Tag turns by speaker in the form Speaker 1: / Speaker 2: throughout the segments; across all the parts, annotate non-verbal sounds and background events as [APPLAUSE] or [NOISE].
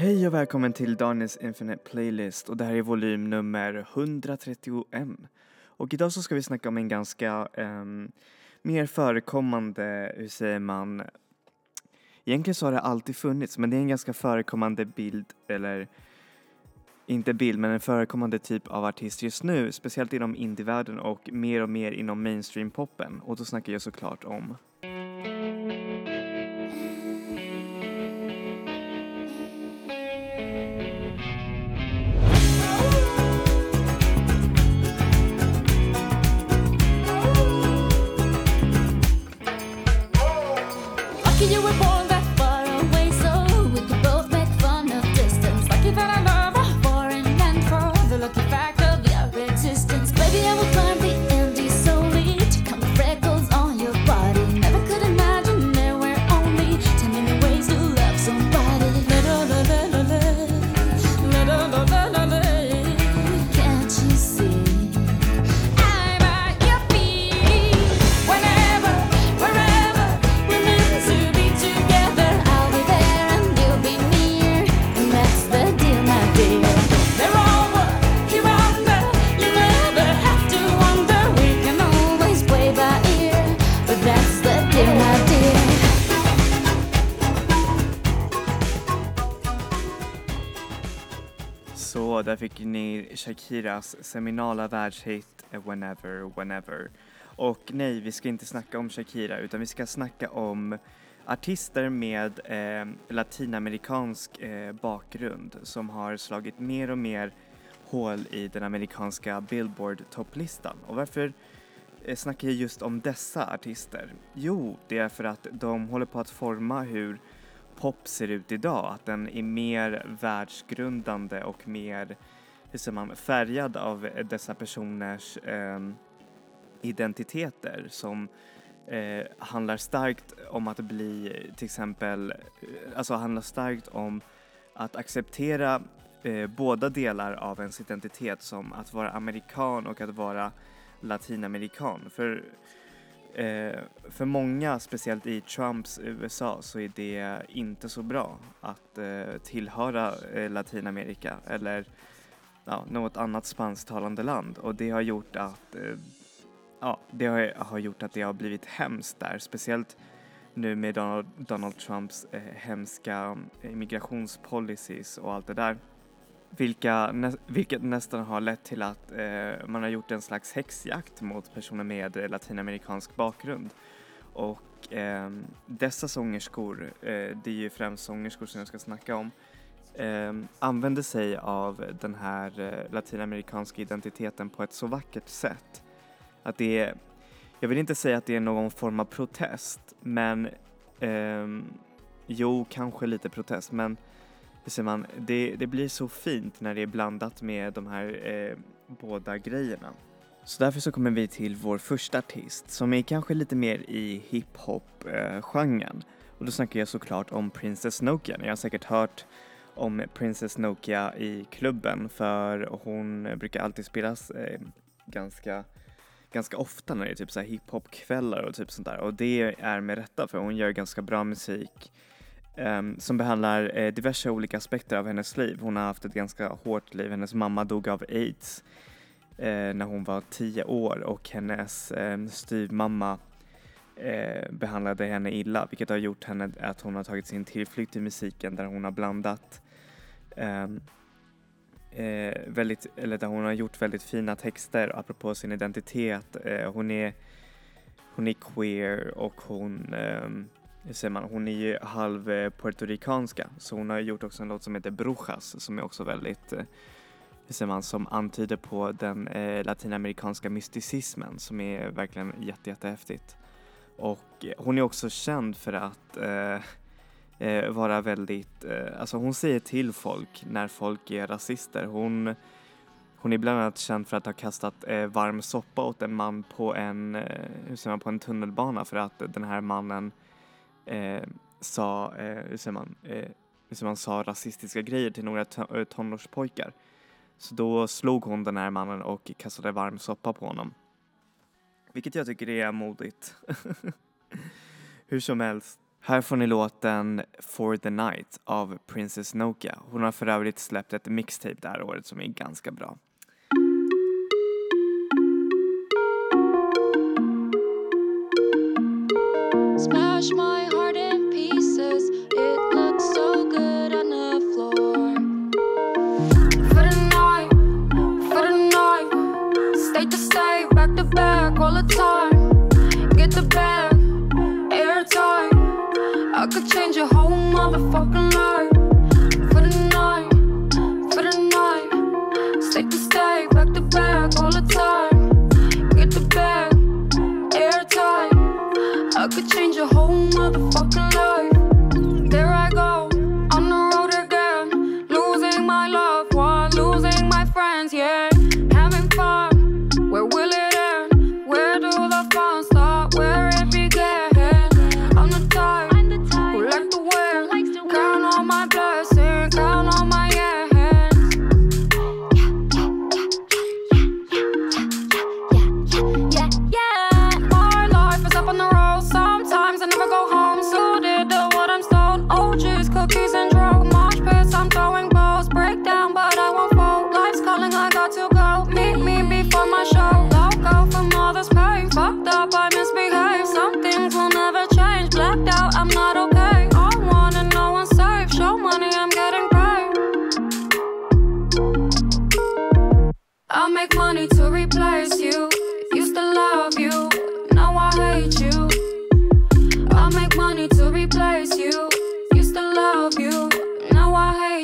Speaker 1: Hej och välkommen till Daniels Infinite Playlist och det här är volym nummer 131. Och idag så ska vi snacka om en ganska um, mer förekommande, hur säger man, egentligen så har det alltid funnits men det är en ganska förekommande bild eller inte bild men en förekommande typ av artist just nu, speciellt inom indievärlden och mer och mer inom mainstream-poppen och då snackar jag såklart om Shakiras seminala världshit Whenever, Whenever. Och nej, vi ska inte snacka om Shakira utan vi ska snacka om artister med eh, latinamerikansk eh, bakgrund som har slagit mer och mer hål i den amerikanska Billboard-topplistan. Och varför eh, snackar jag just om dessa artister? Jo, det är för att de håller på att forma hur pop ser ut idag, att den är mer världsgrundande och mer, hur säger man, färgad av eh, dessa personers eh, identiteter som eh, handlar starkt om att bli till exempel, eh, alltså handlar starkt om att acceptera eh, båda delar av ens identitet som att vara amerikan och att vara latinamerikan. För Eh, för många, speciellt i Trumps USA, så är det inte så bra att eh, tillhöra eh, Latinamerika eller ja, något annat spansktalande land. Och det har gjort att eh, ja, det har, har, gjort att det har blivit hemskt där, speciellt nu med Donald, Donald Trumps eh, hemska eh, immigrationspolicies och allt det där. Vilka, nä, vilket nästan har lett till att eh, man har gjort en slags häxjakt mot personer med latinamerikansk bakgrund. Och eh, dessa sångerskor, eh, det är ju främst sångerskor som jag ska snacka om, eh, använder sig av den här eh, latinamerikanska identiteten på ett så vackert sätt att det är, jag vill inte säga att det är någon form av protest, men eh, jo, kanske lite protest, men hur säger man, det, det blir så fint när det är blandat med de här eh, båda grejerna. Så därför så kommer vi till vår första artist som är kanske lite mer i hiphop-genren. Eh, Och då snackar jag såklart om Princess Nokia. Ni har säkert hört om Princess Nokia i klubben för hon brukar alltid spelas eh, ganska ganska ofta när det är typ så här hiphop-kvällar och typ sånt där och det är med rätta för hon gör ganska bra musik um, som behandlar eh, diverse olika aspekter av hennes liv. Hon har haft ett ganska hårt liv. Hennes mamma dog av aids eh, när hon var tio år och hennes eh, styvmamma eh, behandlade henne illa vilket har gjort henne att hon har tagit sin tillflykt till musiken där hon har blandat Ehm, eh, väldigt, eller där hon har gjort väldigt fina texter apropå sin identitet. Eh, hon är hon är queer och hon eh, hur säger man, hon är ju halv-puertorikanska eh, så hon har gjort också en låt som heter Brujas som är också väldigt, eh, hur säger man, som antyder på den eh, latinamerikanska mysticismen som är verkligen jätte, jättehäftigt. Och hon är också känd för att eh, eh, vara väldigt, eh, alltså hon säger till folk när folk är rasister. Hon, hon är bland annat känd för att ha kastat eh, varm soppa åt en man på en, eh, hur säger man, på en tunnelbana för att den här mannen eh, sa, eh, hur säger man, eh, hur säger man, sa rasistiska grejer till några eh, tonårspojkar. Så då slog hon den här mannen och kastade varm soppa på honom. Vilket jag tycker är modigt. [LAUGHS] Hur som helst. Här får ni låten For the Night av Princess Nokia. Hon har för övrigt släppt ett mixtape det här året som är ganska bra.
Speaker 2: Smash my heart in pieces. It looks so good on the floor. For the night, for the night. State to state, back to back all the time. Get the bag, friends, yeah.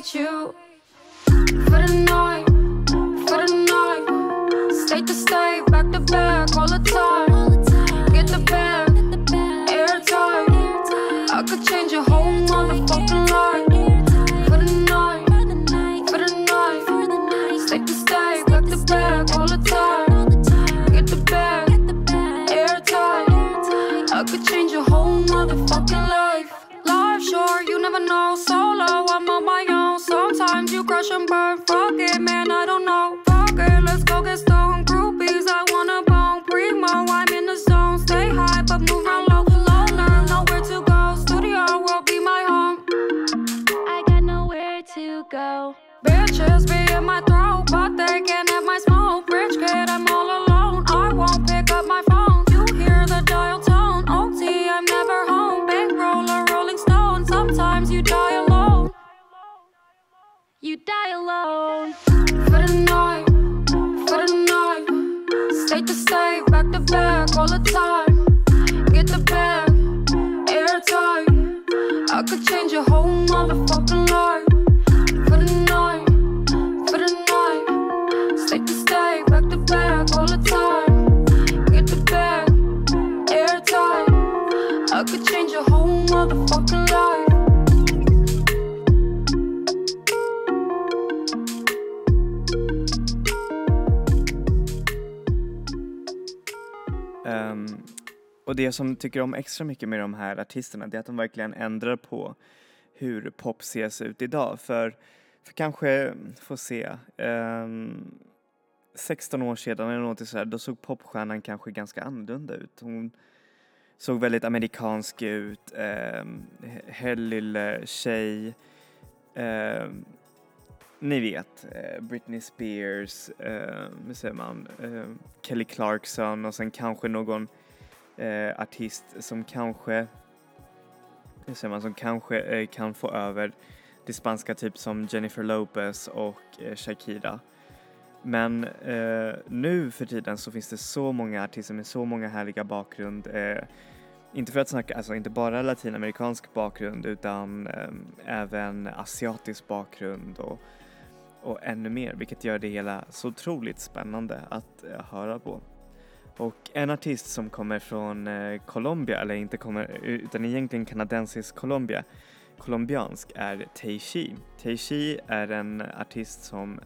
Speaker 2: Hate you. For the night, for the night. State to state, back to back all the time. crush on my rocket, man. I don't You die alone. For the night, for the night. State to state, back to back all the time. Get the bag, airtight. I could change your whole motherfucking life. For the night, for the night. State to state, back to back all the time. Get the bag, airtight. I could change your whole motherfucking life.
Speaker 1: Och det som tycker om extra mycket med de här artisterna det är att de verkligen ändrar på hur pop ses ut idag. För, för kanske, få se, ehm, um, 16 år sedan eller något sådär, då såg popstjärnan kanske ganska annorlunda ut. Hon såg väldigt amerikansk ut, um, lille tjej, Um, ni vet, eh, Britney Spears, eh, hur säger man, eh, Kelly Clarkson och sen kanske någon eh, artist som kanske, hur säger man, som kanske eh, kan få över det spanska typ som Jennifer Lopez och eh, Shakira. Men eh, nu för tiden så finns det så många artister med så många härliga bakgrund. Eh, inte för att snacka, alltså inte bara latinamerikansk bakgrund utan eh, även asiatisk bakgrund och, och ännu mer, vilket gör det hela så otroligt spännande att eh, höra på. Och en artist som kommer från eh, Colombia, eller inte kommer, utan egentligen kanadensisk Colombia, colombiansk, är Teishi. Teishi är en artist som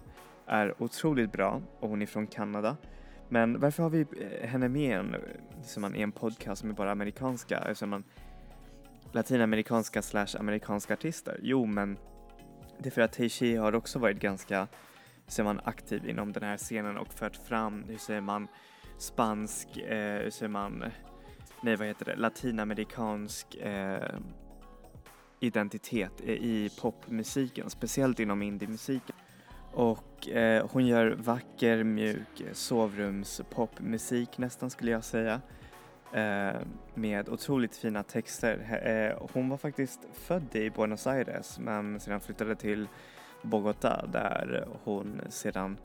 Speaker 1: är otroligt bra och hon är från Kanada. Men varför har vi eh, henne med en, som man, i en podcast med bara amerikanska, alltså man, latinamerikanska slash amerikanska artister? Jo, men det är för att Teishi har också varit ganska, hur man, aktiv inom den här scenen och fört fram, hur säger man, spansk, eh, hur säger man, nej vad heter det, latinamerikansk eh, identitet i popmusiken, speciellt inom indiemusiken. Och eh, hon gör vacker, mjuk sovrumspopmusik nästan skulle jag säga. Eh, med otroligt fina texter. Eh, hon var faktiskt född i Buenos Aires men sedan flyttade till Bogotá där hon sedan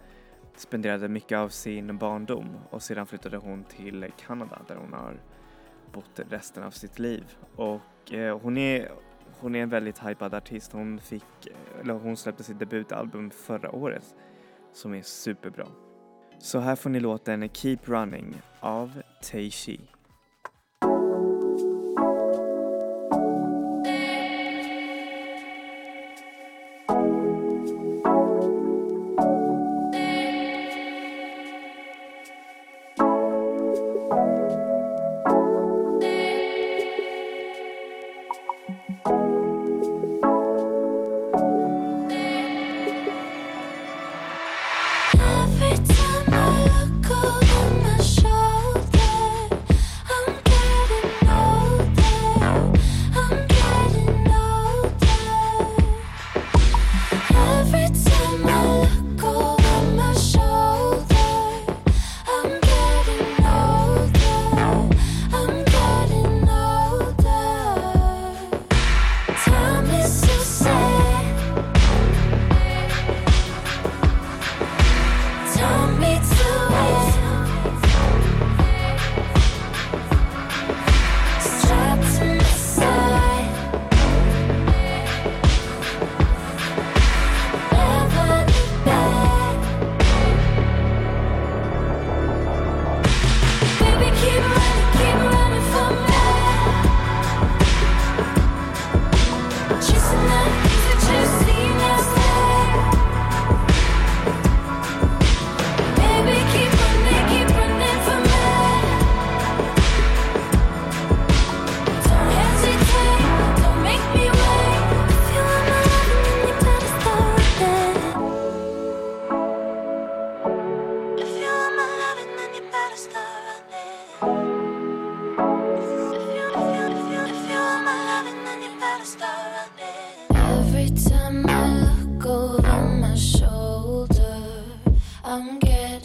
Speaker 1: spenderade mycket av sin barndom och sedan flyttade hon till Kanada där hon har bott resten av sitt liv. Och eh, hon, är, hon är en väldigt hypad artist. Hon, fick, eller hon släppte sitt debutalbum förra året som är superbra. Så här får ni låten Keep Running av
Speaker 3: Taishi.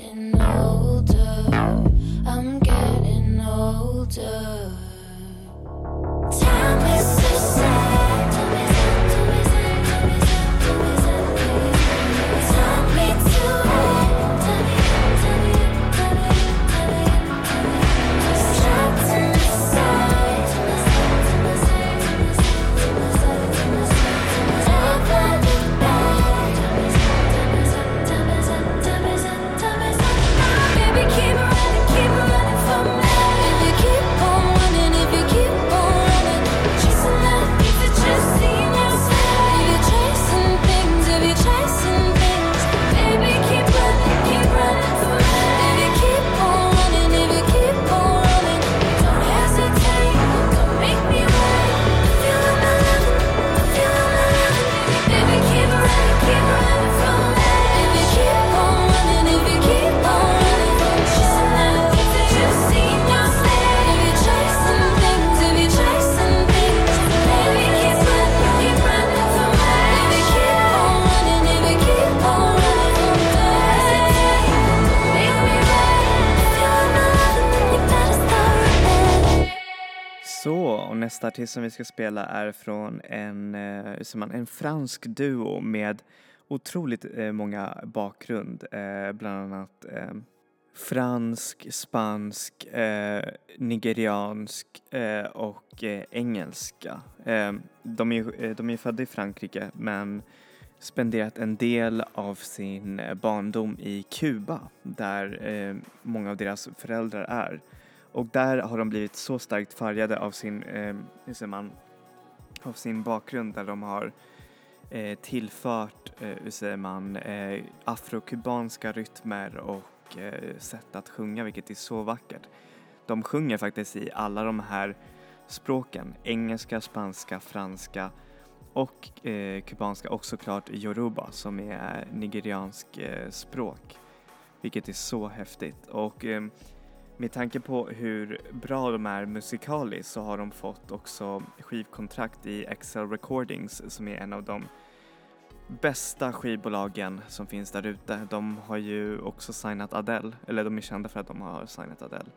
Speaker 3: Getting older. I'm getting older.
Speaker 1: Nästa artist som vi ska spela är från en, eh, man, en fransk duo med otroligt eh, många bakgrund, eh, bland annat eh, fransk, spansk, eh, nigeriansk eh, och eh, engelska. Eh, de, är, ju- eh, de är födda i Frankrike men spenderat en del av sin eh, barndom i Kuba där eh, många av deras föräldrar är. Och där har de blivit så starkt färgade av sin, eh, hur säger man, av sin bakgrund där de har eh, tillfört, eh, hur säger man, eh, afrokubanska rytmer och eh, sätt att sjunga vilket är så vackert. De sjunger faktiskt i alla de här språken, engelska, spanska, franska och eh, kubanska och såklart yoruba som är nigeriansk eh, språk. Vilket är så häftigt och eh, med tanke på hur bra de är musikaliskt så har de fått också skivkontrakt i Excel Recordings som är en av de bästa skivbolagen som finns där ute. De har ju också signat Adele, eller de är kända för att de har signat Adele.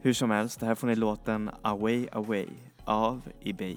Speaker 1: Hur som helst, det här får ni låten Away Away av Ebay.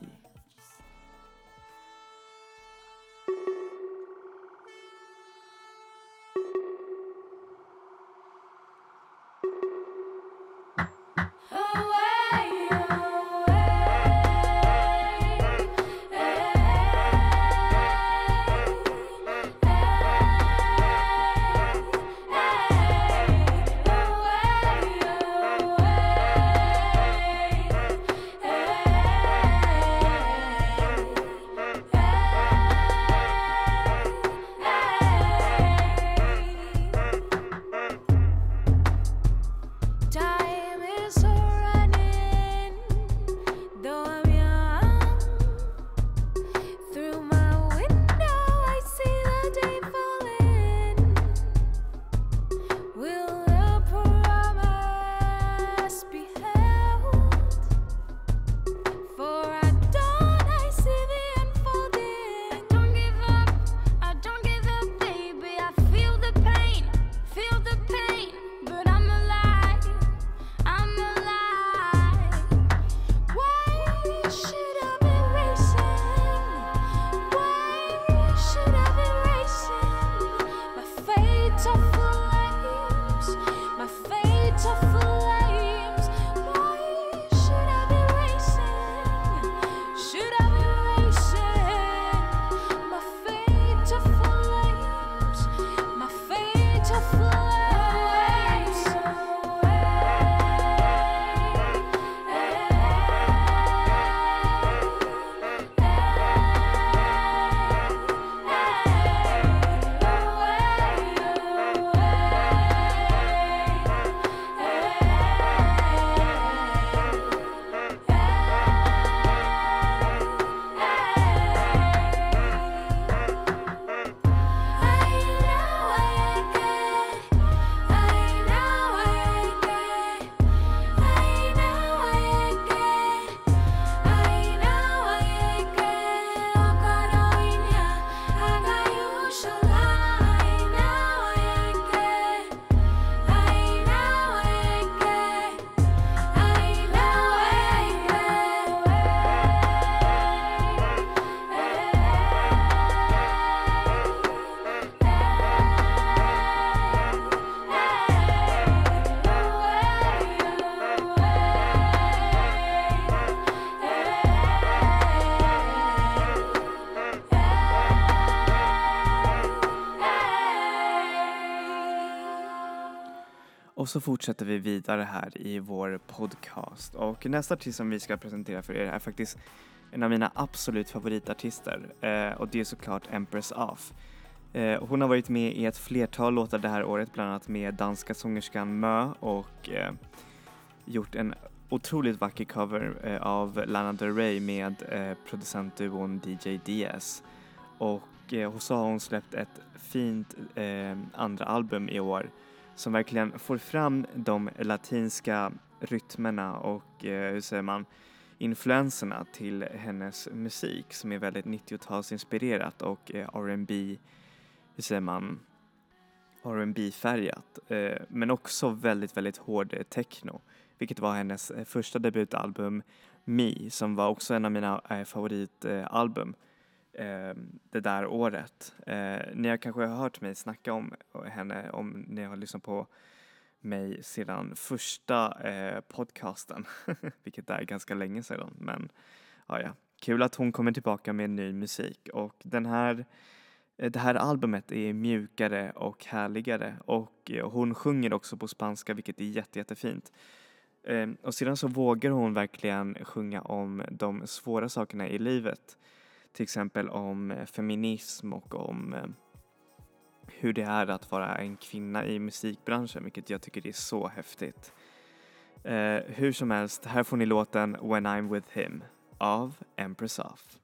Speaker 1: Så fortsätter vi vidare här i vår podcast. Och nästa artist som vi ska presentera för er är faktiskt en av mina absolut favoritartister. Eh, och det är såklart Empress Off. Eh, hon har varit med i ett flertal låtar det här året, bland annat med danska sångerskan Mö och eh, gjort en otroligt vacker cover eh, av Lana Del Rey med eh, producentduon DJ DS. Och eh, så har hon släppt ett fint eh, andra album i år som verkligen får fram de latinska rytmerna och eh, hur säger man influenserna till hennes musik som är väldigt 90-talsinspirerat och eh, R&B hur säger man R&B färgat eh, men också väldigt väldigt hård eh, techno vilket var hennes eh, första debutalbum Me som var också en av mina eh, favoritalbum eh, det där året. Eh, ni har kanske hört mig snacka om eh, henne om ni har lyssnat på mig sedan första eh, podcasten, [LAUGHS] vilket är ganska länge sedan. Men ja, ja, kul att hon kommer tillbaka med ny musik och den här eh, det här albumet är mjukare och härligare och eh, hon sjunger också på spanska vilket är jätte, jättefint. Eh, Och sedan så vågar hon verkligen sjunga om de svåra sakerna i livet till exempel om eh, feminism och om eh, hur det är att vara en kvinna i musikbranschen, vilket jag tycker är så häftigt. Eh, hur som helst, här får ni låten When I'm with him av Empress Off.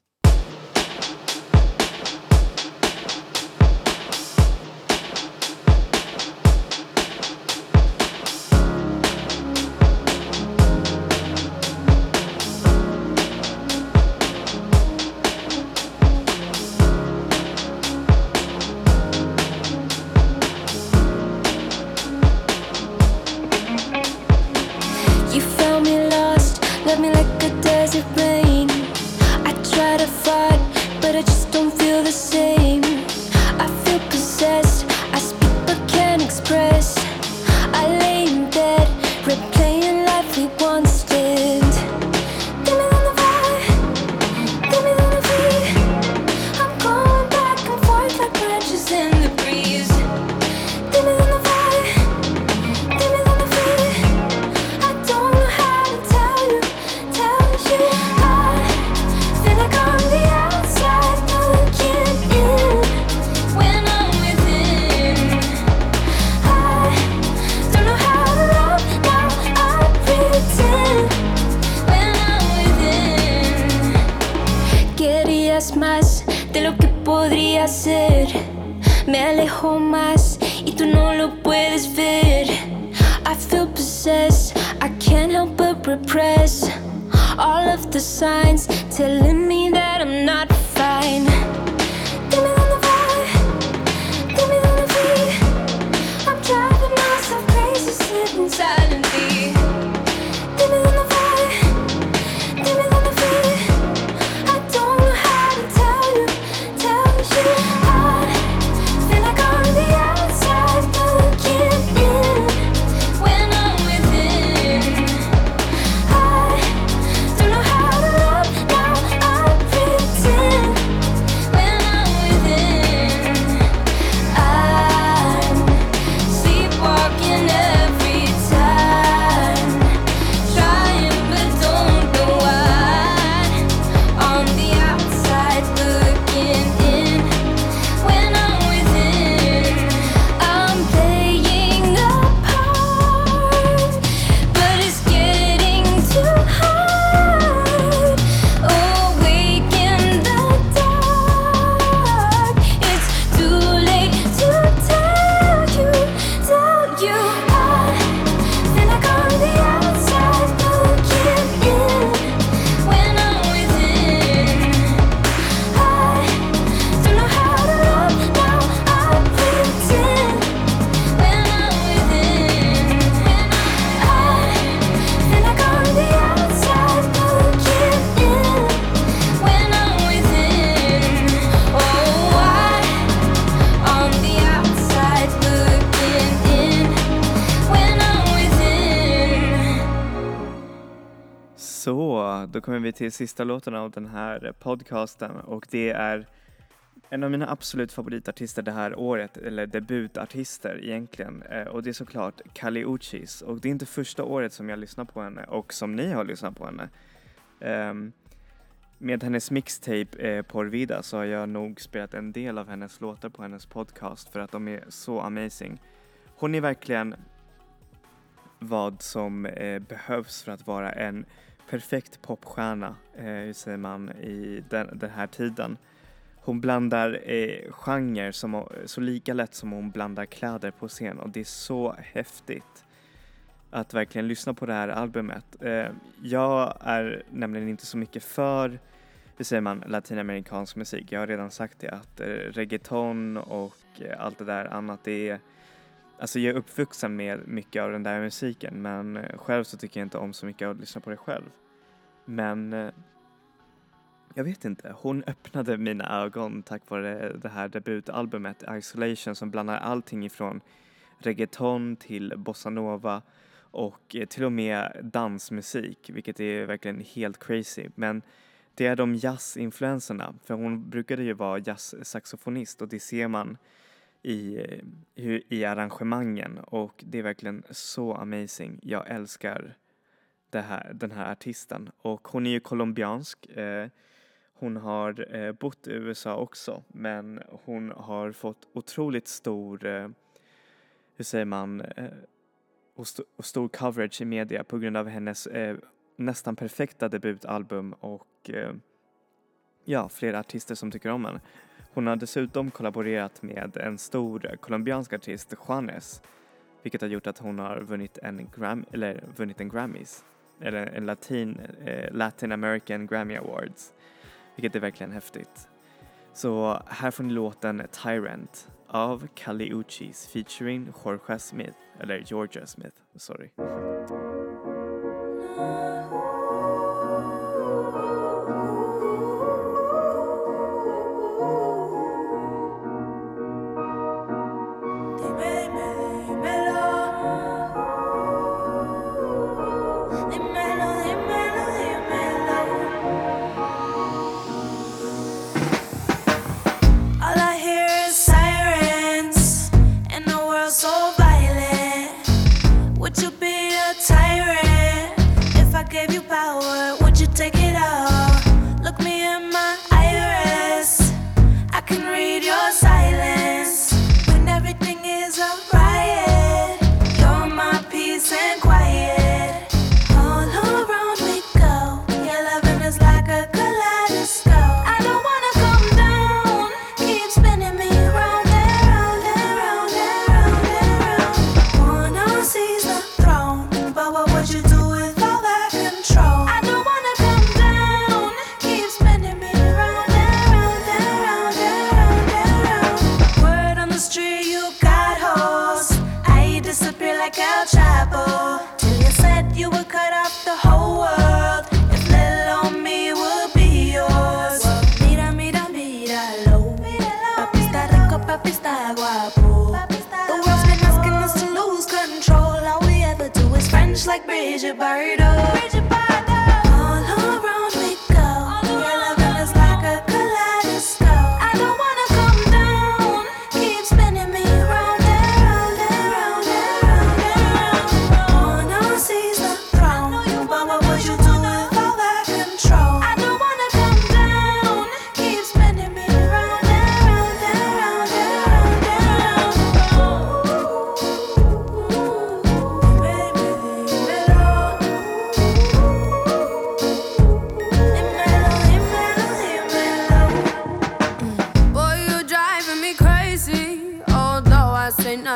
Speaker 1: Då kommer vi till sista låten av den här podcasten och det är en av mina absolut favoritartister det här året, eller debutartister egentligen. Eh, och det är såklart Kali Uchis. Och det är inte första året som jag lyssnar på henne och som ni har lyssnat på henne. Ehm, med hennes mixtape eh, Porvida så har jag nog spelat en del av hennes låtar på hennes podcast för att de är så amazing. Hon är verkligen vad som eh, behövs för att vara en perfekt popstjärna, eh, hur säger man, i den, den här tiden. Hon blandar eh, genre som, så lika lätt som hon blandar kläder på scen och det är så häftigt att verkligen lyssna på det här albumet. Eh, jag är nämligen inte så mycket för, hur säger man, latinamerikansk musik. Jag har redan sagt det att eh, reggaeton och eh, allt det där annat det är Alltså jag är uppvuxen med mycket av den där musiken men eh, själv så tycker jag inte om så mycket att lyssna på det själv. Men eh, jag vet inte, hon öppnade mina ögon tack vare det här debutalbumet Isolation som blandar allting ifrån reggaeton till bossanova och eh, till och med dansmusik vilket är verkligen helt crazy. Men det är de jazzinfluenserna för hon brukade ju vara jazzsaxofonist och det ser man i, eh, i arrangemangen och det är verkligen så amazing. Jag älskar det här, den här artisten och hon är ju colombiansk. Eh, hon har eh, bott i USA också men hon har fått otroligt stor, eh, hur säger man, eh, och, st- och stor coverage i media på grund av hennes eh, nästan perfekta debutalbum och eh, ja, flera artister som tycker om henne. Hon har dessutom kollaborerat med en stor colombiansk artist, Juanes, vilket har gjort att hon har vunnit en, Gram eller vunnit en Grammys, eller en Latin, eh, Latin American Grammy Awards, vilket är verkligen häftigt. Så här får ni låten Tyrant av Kali Uchis featuring Jorge Smith, eller Georgia Smith, sorry.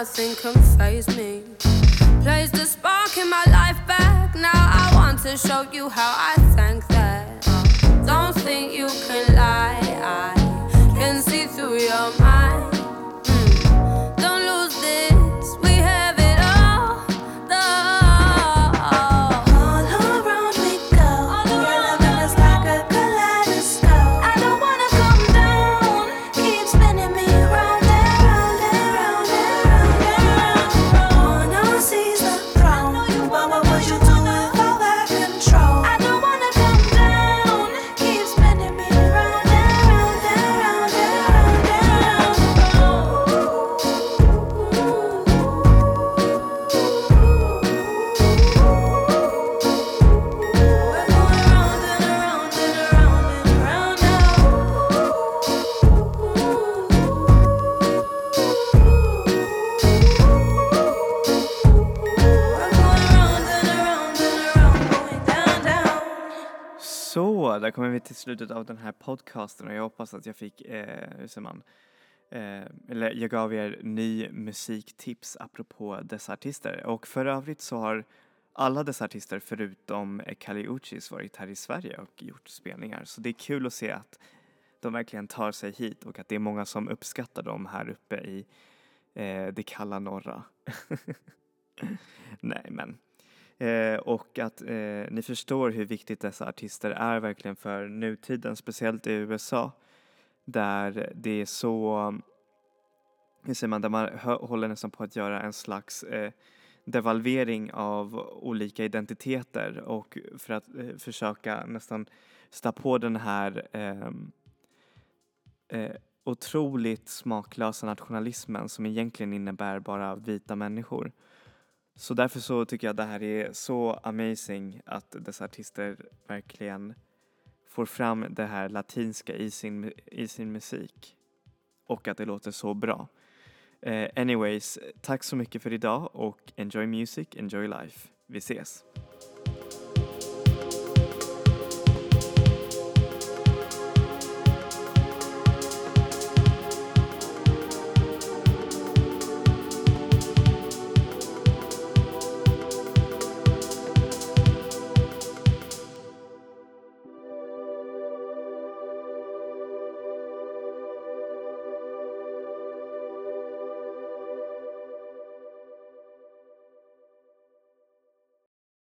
Speaker 2: Nothing can phase me. Plays the spark in my life back. Now I want to show you how I thank that. Don't think you can lie. I can see through your mind.
Speaker 1: Där kommer vi till slutet av den här podcasten och jag hoppas att jag fick, eh, hur säger man, eh, eller jag gav er ny musiktips apropå dessa artister. Och för övrigt så har alla dessa artister förutom Kali Uchis varit här i Sverige och gjort spelningar. Så det är kul att se att de verkligen tar sig hit och att det är många som uppskattar dem här uppe i eh, det kalla norra. [LAUGHS] Nej men. Eh, och att eh, ni förstår hur viktigt dessa artister är verkligen för nutiden, speciellt i USA där det är så, hur säger man, där man håller nästan på att göra en slags eh, devalvering av olika identiteter och för att eh, försöka nästan stå på den här ehm, eh, otroligt smaklösa nationalismen som egentligen innebär bara vita människor. Så därför så tycker jag det här är så amazing att dessa artister verkligen får fram det här latinska i sin, i sin musik. Och att det låter så bra. Uh, anyways, tack så mycket för idag och enjoy music, enjoy life. Vi ses!